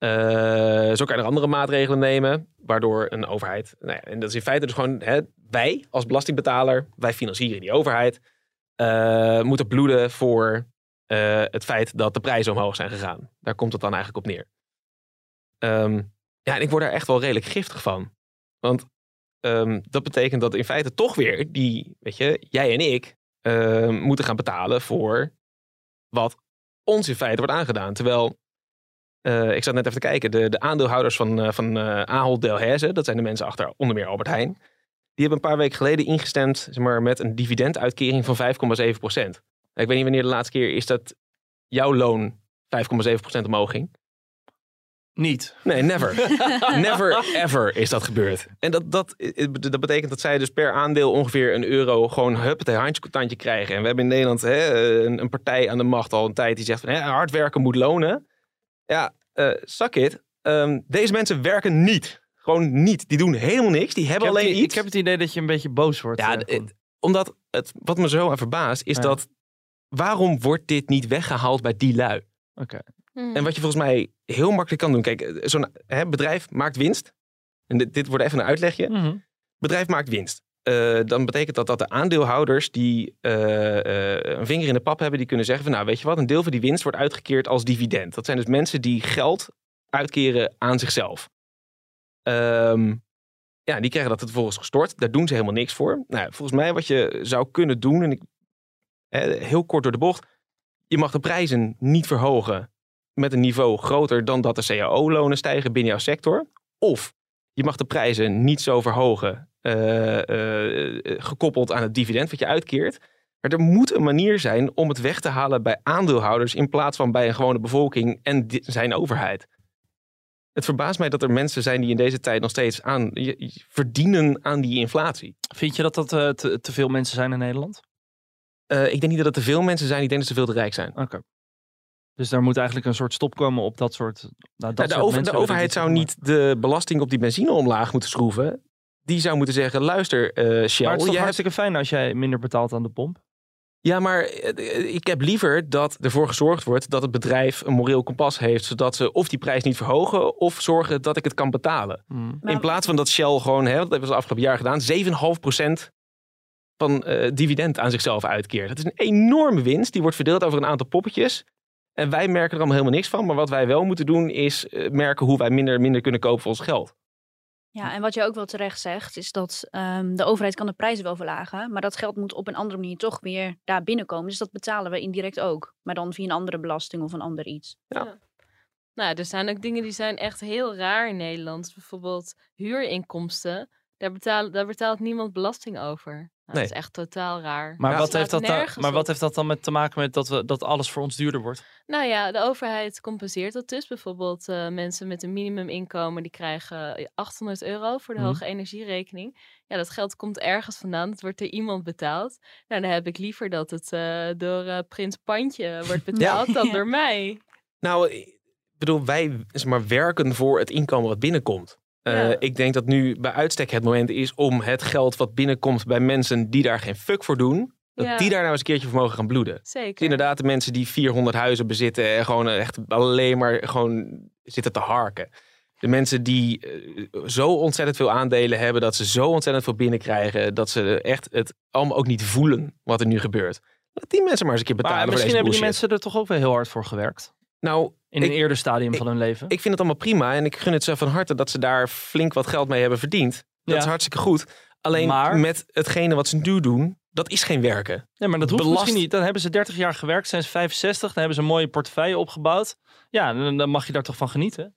Eh, zo kan je er andere maatregelen nemen, waardoor een overheid, nou ja, en dat is in feite dus gewoon hè, wij als belastingbetaler, wij financieren die overheid, eh, moeten bloeden voor eh, het feit dat de prijzen omhoog zijn gegaan. Daar komt het dan eigenlijk op neer. Ehm, ja, en ik word daar echt wel redelijk giftig van. Want ehm, dat betekent dat in feite toch weer die, weet je, jij en ik moeten gaan betalen voor wat ons in feite wordt aangedaan. Terwijl, eh, ik zat net even te kijken, de, de aandeelhouders van, eh van eh Ahold Delhaize, dat zijn de mensen achter onder meer Albert Heijn, die hebben een paar weken geleden ingestemd zeg maar, met een dividenduitkering van 5,7 procent. Ik weet niet wanneer de laatste keer is dat jouw loon 5,7 procent omhoog ging. Niet. Nee, never. [LAUGHS] never ever is dat gebeurd. En dat, dat, dat betekent dat zij dus per aandeel ongeveer een euro gewoon huppatee handje tandje krijgen. En we hebben in Nederland hè, een, een partij aan de macht al een tijd die zegt van hè, hard werken moet lonen. Ja, eh suck it. Ehm, deze mensen werken niet. Gewoon niet. Die doen helemaal niks. Die hebben heb, alleen die- iets. ik heb het idee dat je een beetje boos wordt. Ja, eh, omdat het, wat me zo aan verbaast is Ja. dat waarom wordt dit niet weggehaald bij die lui? Hm. En wat je volgens mij heel makkelijk kan doen. Kijk, eh, zo'n hè, bedrijf maakt winst. En dit, dit wordt even een uitlegje. Mhm. Bedrijf maakt winst. Eh, dan betekent dat dat de aandeelhouders die eh, eh, een vinger in de pap hebben, die kunnen zeggen van nou weet je wat, een deel van die winst wordt uitgekeerd als dividend. Dat zijn dus mensen die geld uitkeren aan zichzelf. Ehm, ja, die krijgen dat vervolgens gestort. Daar doen ze helemaal niks voor. Nou, volgens mij wat je zou kunnen doen, en ik, heel kort door de bocht, je mag de prijzen niet verhogen met een niveau groter dan dat de cao-lonen stijgen binnen jouw sector. Of je mag de prijzen niet zo verhogen, gekoppeld aan het dividend wat je uitkeert. Maar er moet een manier zijn om het weg te halen bij aandeelhouders in plaats van bij een gewone bevolking en zijn overheid. Het verbaast mij dat er mensen zijn die in deze tijd nog steeds aan, verdienen aan die inflatie. Vind je dat dat eh, te, te veel mensen zijn in Nederland? Eh, ik denk niet dat het te veel mensen zijn, ik denk dat ze veel te rijk zijn. Oké. Dus daar moet eigenlijk een soort stop komen op dat soort. Nou, dat Nou, de, soort over- de overheid zou niet de belasting op die benzine omlaag moeten schroeven. Die zou moeten zeggen, luister eh Shell, Maar het is toch jij hebt- hartstikke fijn als jij minder betaalt aan de pomp. Ja, maar eh, ik heb liever dat ervoor gezorgd wordt dat het bedrijf een moreel kompas heeft, zodat ze of die prijs niet verhogen of zorgen dat ik het kan betalen. Mm. Maar- In plaats van dat Shell gewoon, hè, dat hebben ze afgelopen jaar gedaan, 7,5% van eh, dividend aan zichzelf uitkeert. Dat is een enorme winst, die wordt verdeeld over een aantal poppetjes. En wij merken er allemaal helemaal niks van. Maar wat wij wel moeten doen, is eh, merken hoe wij minder, minder kunnen kopen voor ons geld. Ja, en wat je ook wel terecht zegt, is dat ehm, de overheid kan de prijzen wel verlagen, maar dat geld moet op een andere manier toch weer daar binnenkomen. Dus dat betalen we indirect ook, maar dan via een andere belasting of een ander iets. Nou, er zijn ook dingen die zijn echt heel raar in Nederland. Bijvoorbeeld huurinkomsten. Daar, daar betaalt niemand belasting over. Nou, Nee. Dat is echt totaal raar. Maar, wat heeft, dat dan, maar wat heeft dat dan met te maken met dat, we, dat alles voor ons duurder wordt? Nou ja, de overheid compenseert dat dus. Bijvoorbeeld eh, mensen met een minimuminkomen die krijgen eh, 800 euro voor de Mhm. hoge energierekening. Ja, dat geld komt ergens vandaan. Het wordt door iemand betaald. Nou, dan heb ik liever dat het eh, door eh, Prins Pandje wordt [LAUGHS] betaald dan [LAUGHS] door mij. Nou, ik bedoel, wij zeg maar, werken voor het inkomen wat binnenkomt. Eh, Ja. Ik denk dat nu bij uitstek het moment is om het geld wat binnenkomt bij mensen die daar geen fuck voor doen, dat Ja. die daar nou eens een keertje voor mogen gaan bloeden. Zeker. Dus inderdaad de mensen die 400 huizen bezitten en gewoon echt alleen maar gewoon zitten te harken. De mensen die eh, zo ontzettend veel aandelen hebben, dat ze zo ontzettend veel binnenkrijgen, dat ze echt het allemaal ook niet voelen wat er nu gebeurt. Laat die mensen maar eens een keer betalen Maar voor misschien deze hebben die mensen er toch ook wel heel hard voor gewerkt. Nou, In Ik- een eerder stadium ik- van hun leven. ik vind het allemaal prima en ik gun het ze van harte dat ze daar flink wat geld mee hebben verdiend. Dat Ja. is hartstikke goed. Alleen Maar- met hetgene wat ze nu doen, Dat is geen werken. Nee, maar dat hoeft Belast- misschien niet. Dan hebben ze 30 jaar gewerkt, zijn ze 65, dan hebben ze een mooie portefeuille opgebouwd. Ja, dan, dan mag je daar toch van genieten.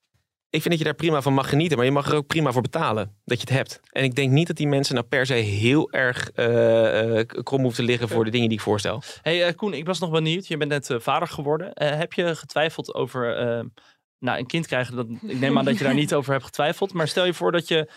Ik vind dat je daar prima van mag genieten, maar je mag er ook prima voor betalen dat je het hebt. En ik denk niet dat die mensen nou per se heel erg eh, krom hoeven te liggen voor de dingen die ik voorstel. hey, eh, Koen, ik was nog benieuwd. Je bent net vader geworden. Heb je getwijfeld over nou, een kind krijgen? Dat, ik neem aan dat je daar [LAUGHS] niet over hebt getwijfeld. Maar stel je voor dat je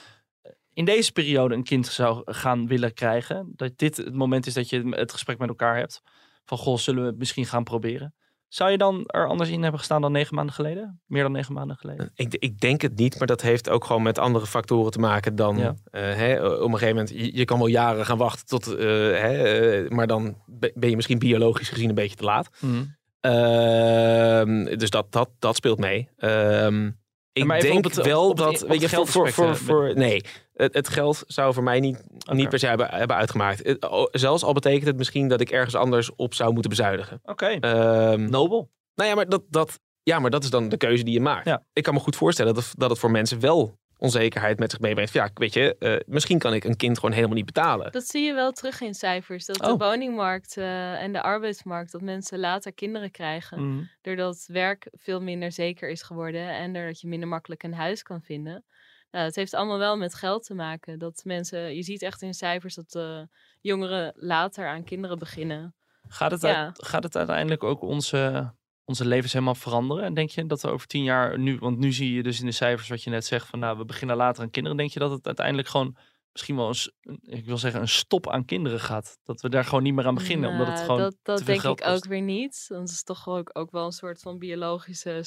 in deze periode een kind zou gaan willen krijgen. Dat dit het moment is dat je het gesprek met elkaar hebt. Van, goh, zullen we het misschien gaan proberen? Zou je dan er anders in hebben gestaan dan negen maanden geleden? Meer dan negen maanden geleden? Ik, ik denk het niet, maar dat heeft ook gewoon met andere factoren te maken dan Ja. eh, hè, op een gegeven moment. Je, je kan wel jaren gaan wachten tot, eh, hè, eh, maar dan be- ben je misschien biologisch gezien een beetje te laat. Mhm. Ehm, dus dat, dat, dat speelt mee. Ehm, ik denk het- wel het- dat, weet je, voor, voor, voor, geldaspect, voor, nee, het, het geld zou voor mij niet, niet per se hebben, hebben uitgemaakt. Zelfs al betekent het misschien dat ik ergens anders op zou moeten bezuinigen. Oké, Ehm, nobel. nou ja, maar dat, dat, ja, maar dat is dan de keuze die je maakt. Ja. Ik kan me goed voorstellen dat, dat het voor mensen wel onzekerheid met zich meebrengt. Ja, weet je, eh, misschien kan ik een kind gewoon helemaal niet betalen. Dat zie je wel terug in cijfers. Dat Oh. de woningmarkt eh, en de arbeidsmarkt, dat mensen later kinderen krijgen. Mhm. Doordat werk veel minder zeker is geworden en doordat je minder makkelijk een huis kan vinden. Nou, het heeft allemaal wel met geld te maken. Dat mensen, je ziet echt in cijfers dat eh, jongeren later aan kinderen beginnen. Gaat het, Ja. uit- gaat het uiteindelijk ook onze, onze levens helemaal veranderen? En denk je dat we over tien jaar, nu, want nu zie je dus in de cijfers wat je net zegt, van nou, we beginnen later aan kinderen. Denk je dat het uiteindelijk gewoon misschien wel eens, ik wil zeggen, een stop aan kinderen gaat? Dat we daar gewoon niet meer aan beginnen, omdat het Nou, gewoon dat, dat denk ik kost. ook weer niet. Want het is toch ook, ook wel een soort van biologische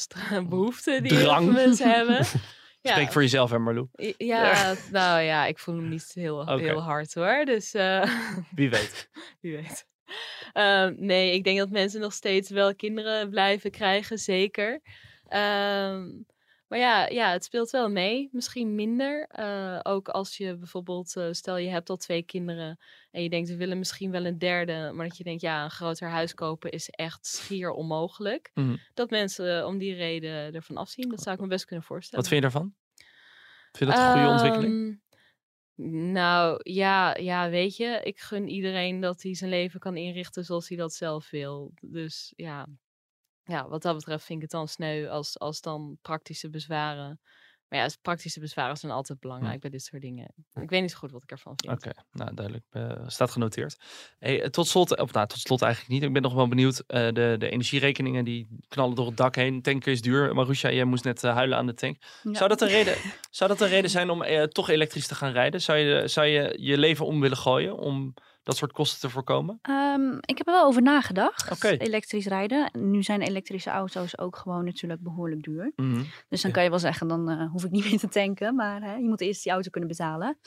behoefte die Drang. mensen hebben. [LAUGHS] Spreek voor jezelf, hè Marlou? I- Ja, nou ja, ik voel hem niet heel, [LAUGHS] heel hard hoor. Dus eh, Wie weet. [LAUGHS] wie weet. [LAUGHS] Ehm, nee, ik denk dat mensen nog steeds wel kinderen blijven krijgen, zeker. Ehm, maar ja, ja, het speelt wel mee. Misschien minder. Eh, ook als je bijvoorbeeld, eh, stel je hebt al twee kinderen en je denkt we willen misschien wel een derde, maar dat je denkt ja, een groter huis kopen is echt schier onmogelijk. Mhm. Dat mensen om die reden ervan afzien, dat zou ik me best kunnen voorstellen. Wat vind je daarvan? Vind je dat een goede ontwikkeling? Nou ja, ja, weet je, ik gun iedereen dat hij zijn leven kan inrichten zoals hij dat zelf wil. Dus ja, ja wat dat betreft vind ik het dan sneu als, als dan praktische bezwaren. Maar ja, praktische bezwaren zijn altijd belangrijk bij dit soort dingen. Ik weet niet zo goed wat ik ervan vind. Oké, nou duidelijk. Eh, staat genoteerd. Hey, eh, tot slot, of nou, tot slot eigenlijk niet. Ik ben nog wel benieuwd. eh, de, de energierekeningen die knallen door het dak heen. Tanken is duur. Marusha, jij moest net huilen aan de tank. Ja. Zou, dat een reden, [LAUGHS] zou dat een reden zijn om toch elektrisch te gaan rijden? Zou je, zou je je leven om willen gooien om dat soort kosten te voorkomen? Ehm, ik heb er wel over nagedacht. Elektrisch rijden. Nu zijn elektrische auto's ook gewoon natuurlijk behoorlijk duur. Mhm. Dus dan kan je wel zeggen, dan eh, hoef ik niet [LAUGHS] meer te tanken. Maar hè, je moet eerst die auto kunnen betalen.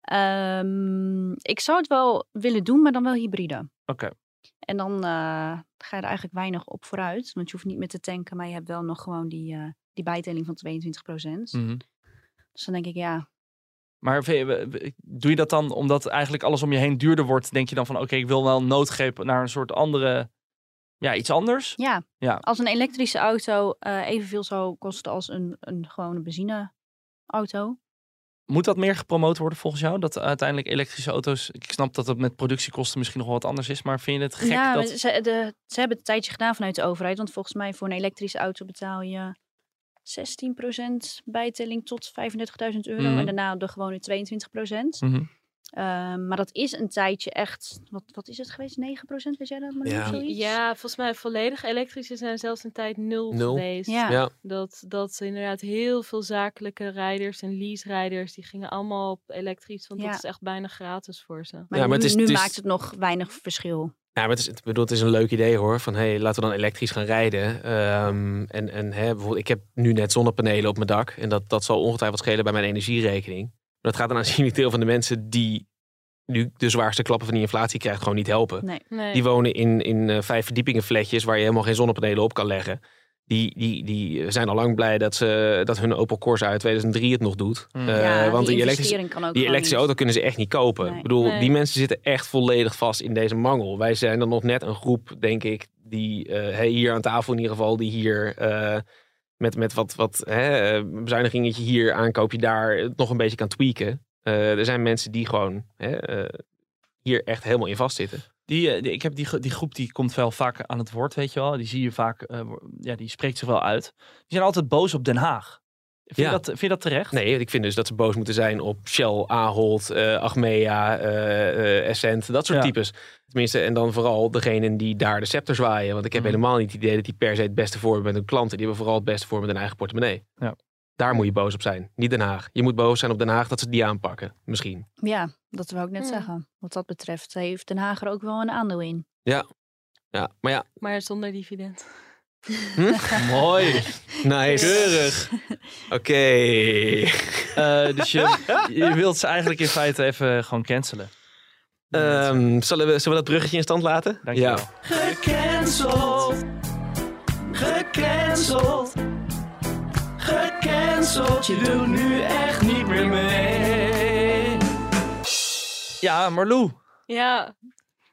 Ehm, ik zou het wel willen doen, maar dan wel hybride. Oké. En dan eh, ga je er eigenlijk weinig op vooruit. Want je hoeft niet meer te tanken, maar je hebt wel nog gewoon die, eh, die bijtelling van 22 Mhm. Dus dan denk ik, ja, Maar doe je dat dan omdat eigenlijk alles om je heen duurder wordt? Denk je dan van oké, ik wil wel een noodgreep naar een soort andere, ja, iets anders? ja. Ja. als een elektrische auto eh, evenveel zou kosten als een, een gewone benzineauto. Moet dat meer gepromoot worden volgens jou? Dat uiteindelijk elektrische auto's, ik snap dat het met productiekosten misschien nog wel wat anders is, maar vind je het gek ja, dat... maar ze, de, ze hebben het een tijdje gedaan vanuit de overheid. Want volgens mij voor een elektrische auto betaal je 16% bijtelling tot 35.000 euro. Mhm. En daarna de gewone 22%. Mhm. Ehm, maar dat is een tijdje echt, wat, wat is het geweest? 9%? Weet jij dat? Maar Ja. zoiets? Ja, volgens mij volledig elektrische zijn zelfs een tijd nul, Nul. geweest. Ja. Ja. Dat, dat inderdaad heel veel zakelijke rijders en lease-rijders, die gingen allemaal op elektrisch, want Ja. dat is echt bijna gratis voor ze. Maar, Ja, maar nu, het is- nu het is- maakt het nog weinig verschil. Ja, maar het is, ik bedoel, het is een leuk idee hoor. Van hey, laten we dan elektrisch gaan rijden. Ehm, en en hè, bijvoorbeeld, ik heb nu net zonnepanelen op mijn dak. En dat, dat zal ongetwijfeld schelen bij mijn energierekening. Maar dat gaat een aanzienlijk deel van de mensen die nu de zwaarste klappen van die inflatie krijgt, gewoon niet helpen. Nee. Nee. Die wonen in, in eh, vijf verdiepingen flatjes waar je helemaal geen zonnepanelen op kan leggen. Die, die, die zijn al lang blij dat, ze, dat hun Opel Corsa uit 2003 het nog doet. Mm. Eh, ja, want die die elektrische, investering kan ook die elektrische auto kunnen ze echt niet kopen. Nee. Ik bedoel, Nee. die mensen zitten echt volledig vast in deze mangel. Wij zijn dan nog net een groep, denk ik, die eh, hè, hier aan tafel in ieder geval, die hier eh, met, met wat, wat bezuinigingetje hier, aankoopje daar, het nog een beetje kan tweaken. Eh, er zijn mensen die gewoon hè, eh, hier echt helemaal in vastzitten. Die, eh, die- ik heb die, die groep die komt wel vaak aan het woord, weet je wel. Die zie je vaak, ja, die spreekt zich wel uit. Die zijn altijd boos op Den Haag. Vind, Ja. je, dat, vind je dat terecht? Nee, ik vind dus dat ze boos moeten zijn op Shell, Ahold, eh Achmea, eh eh, Essent, dat soort Ja. types. Tenminste, en dan vooral degenen die daar de scepter zwaaien. Want ik heb Mhm. helemaal niet het idee dat die per se het beste voor hebben met hun klanten. Die hebben vooral het beste voor met hun eigen portemonnee. Ja. Daar moet je boos op zijn, niet Den Haag. Je moet boos zijn op Den Haag dat ze die aanpakken, misschien. Ja, dat wou ik net zeggen. Wat dat betreft heeft Den Haag er ook wel een aandeel in. Ja, maar ja, Maar zonder dividend. Mooi. nice. Keurig. Oké. Eh, dus je, je wilt ze eigenlijk in feite even gewoon cancelen. Ehm, zullen, we, zullen we dat bruggetje in stand laten? Dankjewel. Ja. Gecanceld. Gecanceld. Gecanceld. Je doet nu echt niet meer mee. Ja, Marlou. Ja.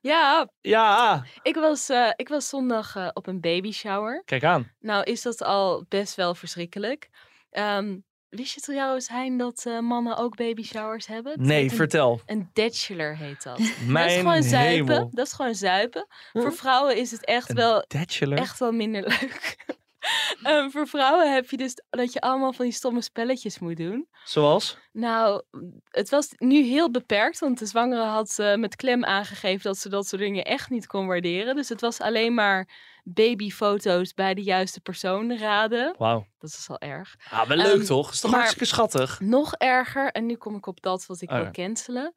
Ja, Ja. ik was, eh, ik was zondag eh, op een baby shower. Kijk aan. Nou is dat al best wel verschrikkelijk. Ehm, wist je trouwens, Hein, dat eh, mannen ook baby showers hebben? Nee, een, vertel. een bachelor heet dat. dat is gewoon zuipen. hemel. Dat is gewoon zuipen. Voor vrouwen is het echt wel echt wel minder leuk. [LAUGHS] [LAUGHS] Ehm, voor vrouwen heb je dus dat je allemaal van die stomme spelletjes moet doen. Zoals? Nou, het was nu heel beperkt, want de zwangere had eh, met klem aangegeven dat ze dat soort dingen echt niet kon waarderen. Dus het was alleen maar babyfoto's bij de juiste persoon raden. Wauw. Dat is al erg. Ah, wel leuk Ehm, toch? Is toch hartstikke schattig? Nog erger, en nu kom ik op dat wat ik Oh wil ja. cancelen.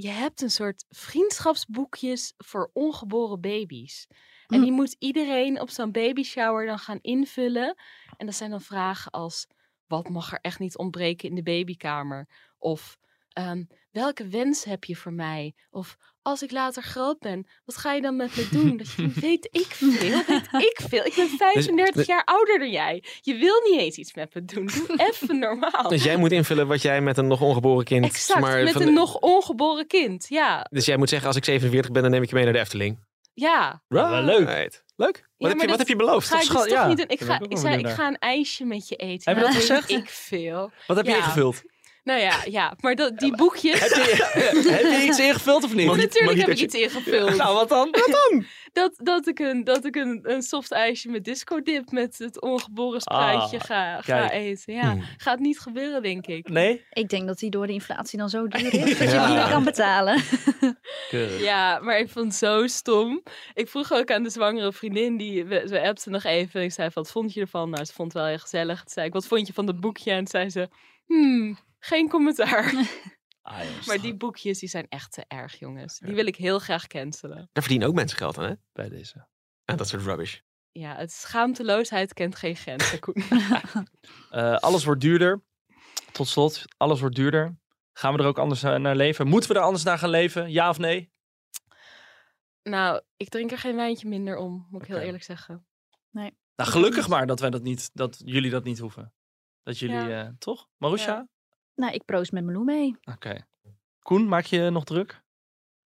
Je hebt een soort vriendschapsboekjes voor ongeboren baby's. En Hm. die moet iedereen op zo'n baby shower dan gaan invullen. En dat zijn dan vragen als: wat mag er echt niet ontbreken in de babykamer? Of ehm, welke wens heb je voor mij? Of als ik later groot ben, wat ga je dan met me doen? Dat je weet ik veel, weet ik veel. Ik ben 35 dus- jaar ouder dan jij. Je wil niet eens iets met me doen. Doe [LAUGHS] even normaal. Dus jij moet invullen wat jij met een nog ongeboren kind... Exact, maar met van- een nog ongeboren kind. Ja, Dus jij moet zeggen, als ik 47 ben, dan neem ik je mee naar de Efteling. ja. Leuk. Right. Leuk. Wat, heb, je, wat heb je beloofd? Ga ik dus toch ja, niet. Ik, ga, ik ik, zei, ik ga een ijsje met je eten. Heb je dat gezegd? Ik veel. Wat heb je Ja. ingevuld? Nou ja, ja maar dat, die boekjes... heb, je, [LAUGHS] heb je iets ingevuld of niet? Natuurlijk heb ik iets ingevuld. Nou, wat dan? Dat, dat ik, een, dat ik een, een soft ijsje met disco dip met het ongeboren spruitje Ah, ga, ga eten. Ja, Hmm. gaat niet gebeuren, denk ik. Nee? Ik denk dat die door de inflatie dan zo duur is [LAUGHS] dat je Ja. die niet kan betalen. [LAUGHS] Keurig. Ja, maar ik vond het zo stom. Ik vroeg ook aan de zwangere vriendin, die, we, we appten nog even. Ik zei, wat vond je ervan? Nou, ze vond het wel heel gezellig. Toen zei ik, wat vond je van dat boekje? En toen zei ze, hmm, geen commentaar. [LAUGHS] Ah, maar die boekjes, die zijn echt te erg, jongens. Die wil ik heel graag cancelen. Daar verdienen ook mensen geld aan, hè? bij deze. En dat soort rubbish. Ja, het schaamteloosheid kent geen grenzen, Koen. [LAUGHS] Eh, alles wordt duurder. Tot slot, alles wordt duurder. Gaan we er ook anders naar leven? Moeten we er anders naar gaan leven? Ja of nee? nou, ik drink er geen wijntje minder om, moet ik heel eerlijk zeggen. Nou, gelukkig maar dat wij dat niet, dat jullie dat niet hoeven. Dat jullie, Ja. eh, toch? Marusha? Ja. Nou, ik proost met Meloen mee. Oké. Koen, maak je nog druk?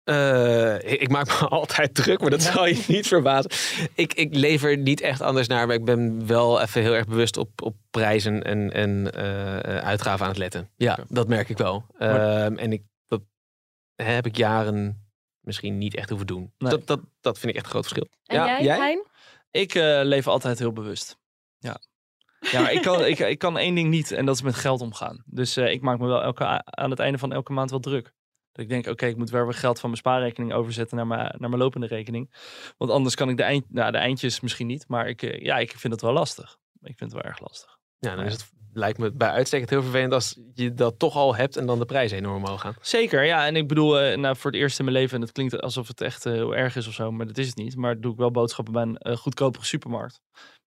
Eh, ik, ik maak me [LAUGHS] altijd druk, maar dat zal je niet verbazen. Ik, ik lever niet echt anders naar, maar ik ben wel even heel erg bewust op, op prijzen en, en eh, eh, uitgaven aan het letten. Ja, dat merk ik wel. Maar- Ehm, en ik, dat heb ik jaren misschien niet echt hoeven doen. Nee. Dat, dat, dat vind ik echt een groot verschil. En ja, jij, Hein? Ik eh, leef altijd heel bewust. Ja. Ja, ik kan, ik, ik kan één ding niet en dat is met geld omgaan. Dus eh, ik maak me wel elke, aan het einde van elke maand wel druk. Dat ik denk, oké, ik moet wel weer geld van mijn spaarrekening overzetten naar mijn, naar mijn lopende rekening. Want anders kan ik de, eind, nou, de eindjes misschien niet. Maar ik, eh, ja, ik vind het wel lastig. Ik vind het wel erg lastig. Ja, dan is het, lijkt me bij uitstek heel vervelend als je dat toch al hebt en dan de prijzen enorm omhoog gaan. Zeker, ja. En ik bedoel, eh, nou, voor het eerst in mijn leven, en het klinkt alsof het echt heel erg is of zo, maar dat is het niet. Maar doe ik wel boodschappen bij een goedkopere supermarkt.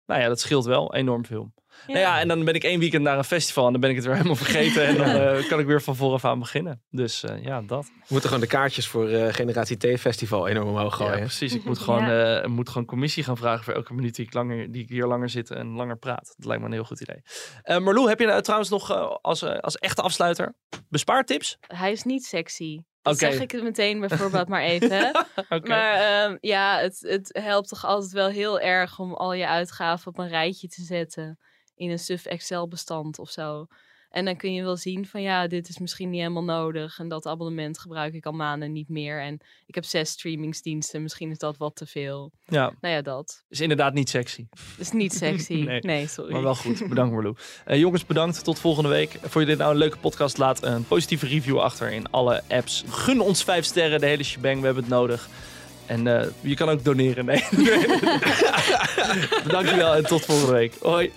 Nou ja, dat scheelt wel enorm veel. Nou ja, en dan ben ik één weekend naar een festival en dan ben ik het weer helemaal vergeten. En dan eh, kan ik weer van vooraf aan beginnen. Dus eh, ja, dat. We moeten gewoon de kaartjes voor eh, Generatie T Festival enorm omhoog Ja, gooien. precies. Ik moet gewoon, eh, moet gewoon commissie gaan vragen voor elke minuut die ik, langer, die ik hier langer zit en langer praat. Dat lijkt me een heel goed idee. Eh Marlou, heb je nou trouwens nog als, als echte afsluiter bespaartips? Hij is niet sexy. Dat zeg ik het meteen bijvoorbeeld maar even. [LAUGHS] Oké. Maar ehm, ja, het, het helpt toch altijd wel heel erg om al je uitgaven op een rijtje te zetten. In een suf Excel bestand of zo. En dan kun je wel zien van ja, dit is misschien niet helemaal nodig. En dat abonnement gebruik ik al maanden niet meer. En ik heb zes streamingsdiensten. Misschien is dat wat te veel. Ja, Nou ja, dat. is inderdaad niet sexy. is niet sexy. [LAUGHS] Nee, nee, sorry. Maar wel goed. Bedankt Marlou. Eh, jongens, bedankt. Tot volgende week. Vond je dit nou een leuke podcast? Laat een positieve review achter in alle apps. Gun ons vijf sterren, de hele shebang. We hebben het nodig. En eh, je kan ook doneren. Nee. [LAUGHS] [LAUGHS] Dankjewel en tot volgende week. Hoi.